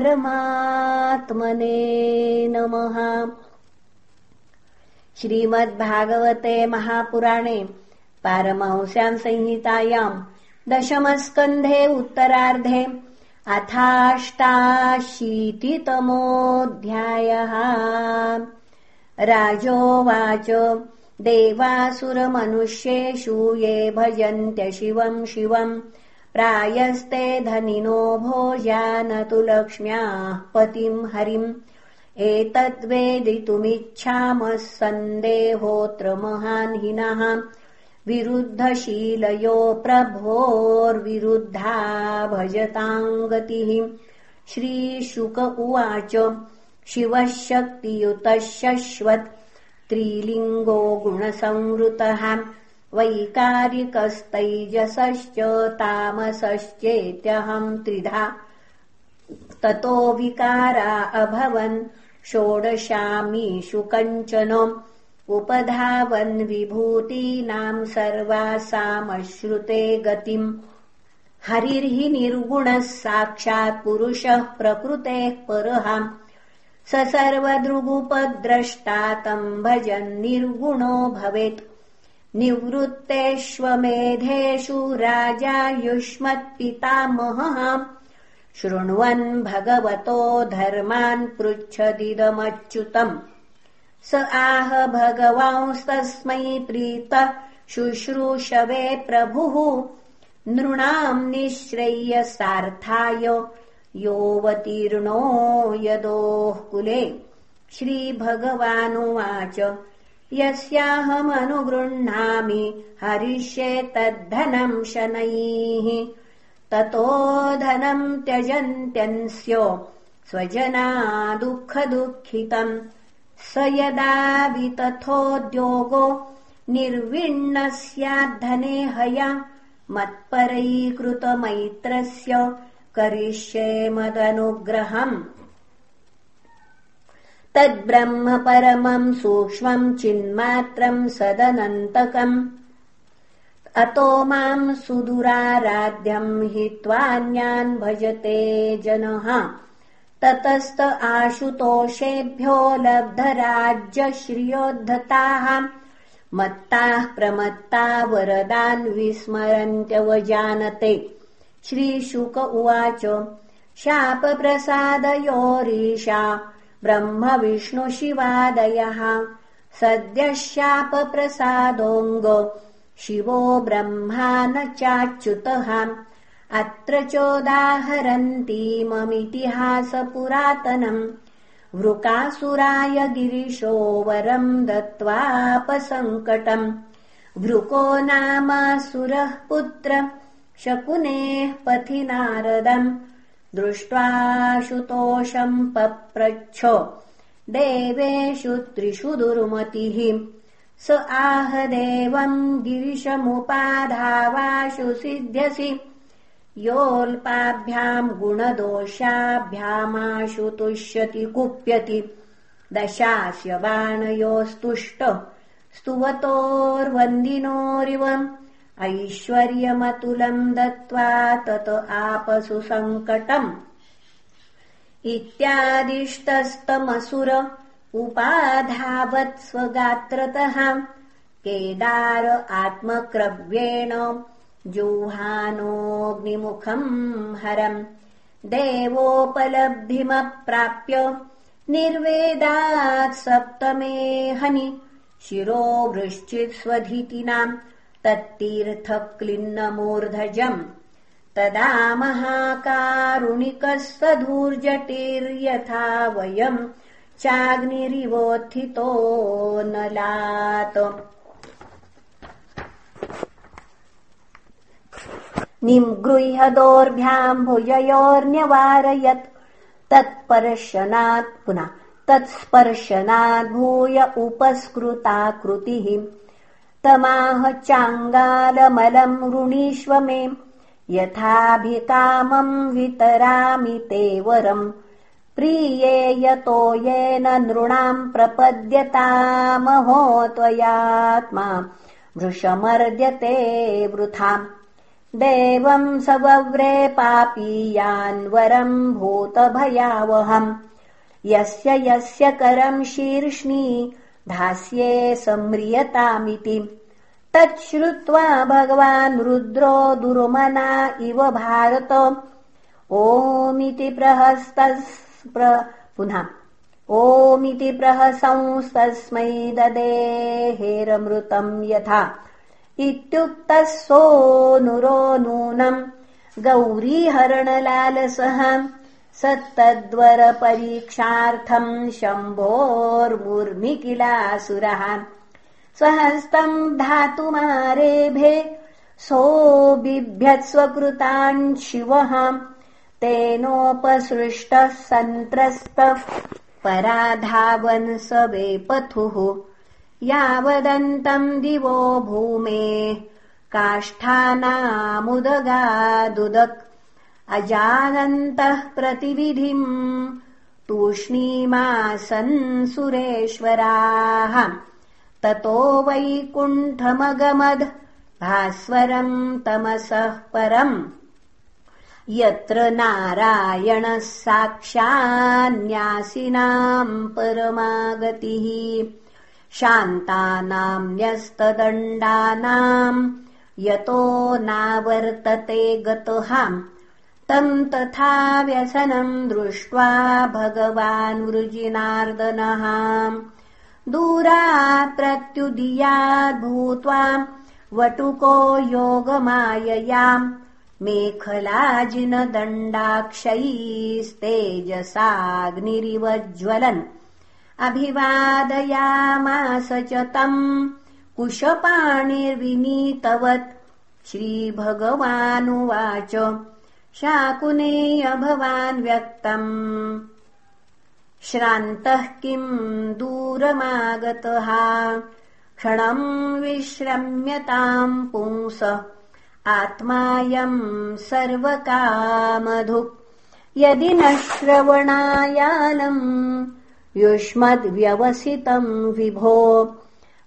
परमात्मने नमः। श्रीमद्भागवते महापुराणे पारमहंस्याम् संहितायाम् दशमस्कन्धे उत्तरार्धे अथाष्टाशीतितमोऽध्यायः। राजोवाच देवासुरमनुष्येषु ये भजन्त्य शिवम् शिवम् प्रायस्ते धनिनो भोजानतु लक्ष्म्याः पतिम् हरिम्। एतद्वेदितुमिच्छामः सन्देहोऽत्र महान् विरुद्धशीलयो प्रभोर्विरुद्धा भजताम् गतिः श्रीशुक उवाच शिवः शक्तियुतः शश्वत् त्रिलिङ्गो गुणसंवृतः वैकारिकस्तैजसश्च तामसश्चेत्यहम् त्रिधा। ततो विकारा अभवन् षोडशामीषु कञ्चन। उपधावन् विभूतीनाम् सर्वासामश्रुते गतिम्। हरिर्हि निर्गुणः साक्षात् पुरुषः प्रकृतेः परः स सर्वदृगुपद्रष्टा तम् भजन् निर्गुणो भवेत् निवृत्तेष्वमेधेषु राजा युष्मत्पितामहः शृण्वन् भगवतो धर्मान् पृच्छदिदमच्युतम्। स आह भगवांस्तस्मै प्रीत शुश्रूषवे प्रभुः। नृणाम् निःश्रेयसार्थाय योऽवतीर्णो यदोः कुले। श्रीभगवानुवाच यस्याहमनुगृह्णामि। हरिष्ये तद्धनम् शनैः। ततो धनम् त्यजन्त्यन्स्य स्वजना दुःखदुःखितम् स यदा वितथोद्योगो निर्विण्ण स्याद्धने हया। मत्परैकृतमैत्रस्य करिष्ये मदनुग्रहम् तद्ब्रह्म परमम् सूक्ष्मम् चिन्मात्रम् सदनन्तकम्। अतो माम् सुदुराराध्यम् हित्वान्यान् भजते जनः। ततस्त आशुतोषेभ्यो लब्धराज्यश्रियोद्धताः। मत्ताः प्रमत्ता वरदान् विस्मरन्त्यवजानते श्रीशुक उवाच शापप्रसादयोरीशा ब्रह्मविष्णुशिवादयः। सद्यः शापप्रसादोऽङ्ग शिवो ब्रह्मा न चाच्युतः। अत्र चोदाहरन्तीममितिहासपुरातनम् वृकासुराय गिरिशो वरम् दत्त्वापसङ्कटम् वृको नामासुरः पुत्र शकुनेः पथि नारदम् दृष्ट्वाशुतोषम् पप्रच्छ देवेषु त्रिषु दुर्मतिः। स आह देवम् गिरिशमुपाधावाशु सिध्यसि योऽल्पाभ्याम् गुणदोषाभ्यामाशु तुष्यति कुप्यति। दशास्य बाणयोस्तुष्ट स्तुवतोर्वन्दिनोरिव ऐश्वर्यमतुलम् दत्त्वा तत आपसु सङ्कटम् इत्यादिष्टस्तमसुर उपाधावत् स्वगात्रतः। केदार आत्मक्रव्येण जुहानोऽग्निमुखम् हरम्। देवोपलब्धिमप्राप्य निर्वेदात् सप्तमे हनि। शिरो वृश्चित्स्वधितिनाम् तत्तीर्थक्लिन्नमूर्धजम्। तदा महाकारुणिकः सधूर्जटिर्यथा वयम् चाग्निरिवोत्थितो नलात्। निगृह्यदोर्भ्याम् भुजयोर्न्यवारयत् तत्पर्शनात् पुनः तत्स्पर्शनात् भूय उपस्कृताकृतिः तमाह चाङ्गालमलम् ऋणीष्व मे। यथाभिकामम् वितरामि ते वरम् प्रिये यतो येन नृणाम् प्रपद्यतामहो त्वयात्मा वृषमर्द्यते वृथाम्। देवम् सवव्रे पापीयान्वरम् भूतभयावहम्। यस्य यस्य करम् शीर्ष्णि धास्ये सम्रियतामिति तच्छ्रुत्वा भगवान् रुद्रो दुर्मना इव भारत। ओमिति प्रहस्तस् पुनः ओमिति प्रहसंस्तस्मै ददेहेरमृतम् यथा। इत्युक्तः सोऽनुरो नूनम् गौरीहरणलालसः स तद्वरपरीक्षार्थम् शम्भोर्मूर्मि किलासुरः स्वहस्तम् धातुमारेभे सोऽबिभ्यत्स्वकृतान् शिवः। तेनोपसृष्टः सन्त्रस्तः पराधावन् स वेपथुः यावदन्तम् दिवो भूमे काष्ठानामुदगादुदक् अजानन्तः प्रतिविधिम् तूष्णीमासन् सुरेश्वराः। ततो वैकुण्ठमगमद् भास्वरम् तमसः परम्। यत्र नारायणः साक्षान्यासिनाम् परमागतिः। शान्तानाम् न्यस्तदण्डानाम् यतो नावर्तते गतः तम् तथा व्यसनम् दृष्ट्वा भगवान् वृजिनार्दनः दूरात् प्रत्युदीयाद् भूत्वा वटुको योगमाययाम् मेखलाजिनदण्डाक्षैस्तेजसाग्निरिवज्ज्वलन्। अभिवादयामास च तम् कुशपाणिर्विनीतवत् श्रीभगवानुवाच शाकुनेय भवान् व्यक्तम्। श्रान्तः किम् दूरमागतः? क्षणम् विश्रम्यताम् पुंस। आत्मायम् सर्वकामधु। यदि न श्रवणायालम् युष्मद्व्यवसितम् विभो।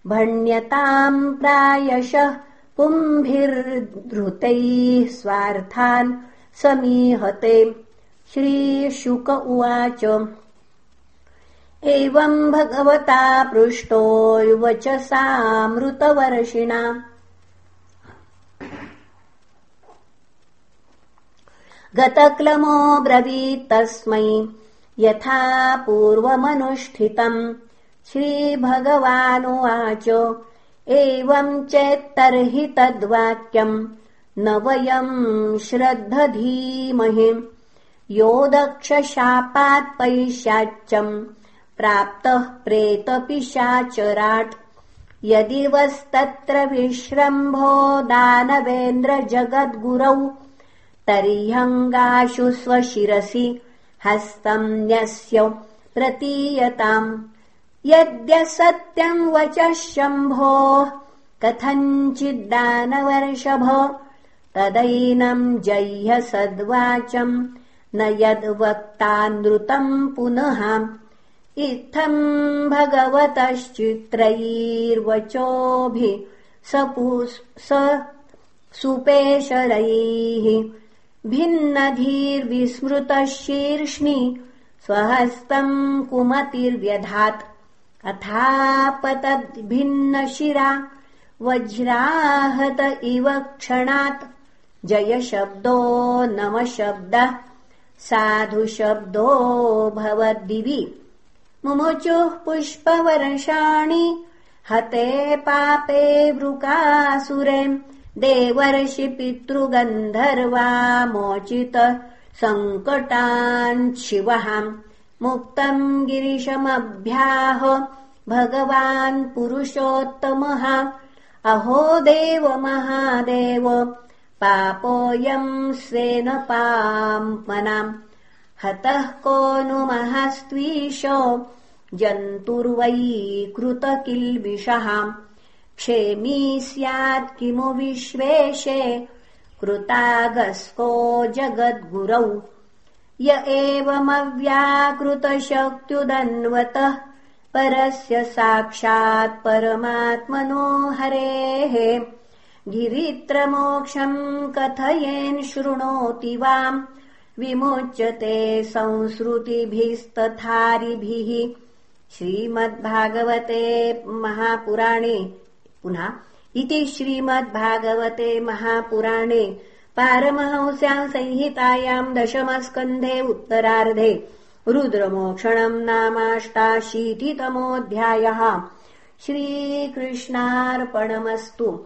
भण्यताम् प्रायशः पुम्भिर्धृतैः स्वार्थान् समीहते। श्रीशुक उवाच। एवम् भगवता पृष्टो वचसामृतवर्षिणा गतक्लमो ब्रवीत्तस्मै यथा पूर्वमनुष्ठितम्। श्रीभगवानुवाच। एवम् चेत्तर्हि तद्वाक्यम् न वयम् श्रद्धधीमहि। यो दक्षशापात्पैशाच्यम् प्राप्तः प्रेतपिशाचराट्। यदि वस्तत्र विश्रम्भो दानवेन्द्रजगद्गुरौ तर्ह्यङ्गाशु स्वशिरसि हस्तम् न्यस्य प्रतीयताम्। यद्यसत्यम् वचः शम्भोः कथञ्चिद्दानवर्षभ तदैनम् जह्य सद्वाचम् न यद्वक्तानृतम् पुनः। इत्थम् भगवतश्चित्रैर्वचोभिः स सुपेशरैः। भिन्नधीर्विस्मृतः शीर्ष्णि स्वहस्तम् कुमतिर्व्यधात्। अथापतद्भिन्नशिरा वज्राहत इव क्षणात् जयशब्दो नमशब्दः साधुशब्दो भवद्दिवि। मुमुचुः पुष्पवर्षाणि हते पापे वृकासुरे देवर्षि पितृगन्धर्वा मोचित सङ्कटान् शिवः। मुक्तम् गिरिशमभ्याह। भगवान् पुरुषोत्तमः। अहो देव महादेव पापोऽयम् स्वेन पाम्पनाम् हतः को नु महस्त्वीशो जन्तुर्वै कृतकिल्बिषः। क्षेमी स्यात् किमु विश्वेशे कृतागस्को जगद्गुरौ। य एवमव्याकृतशक्त्युदन्वतः परस्य साक्षात् परमात्मनो हरेः गिरित्रमोक्षम् कथयेन् शृणोति वाम्। विमुच्यते संसृतिभिस्तथारिभिः श्रीमद्भागवते महापुराणे पुनः इति श्रीमद्भागवते महापुराणे पारमहंस्याम् संहितायाम् दशमस्कन्धे उत्तरार्धे रुद्रमोक्षणम् नामाष्टाशीतितमोऽध्यायः। श्रीकृष्णार्पणमस्तु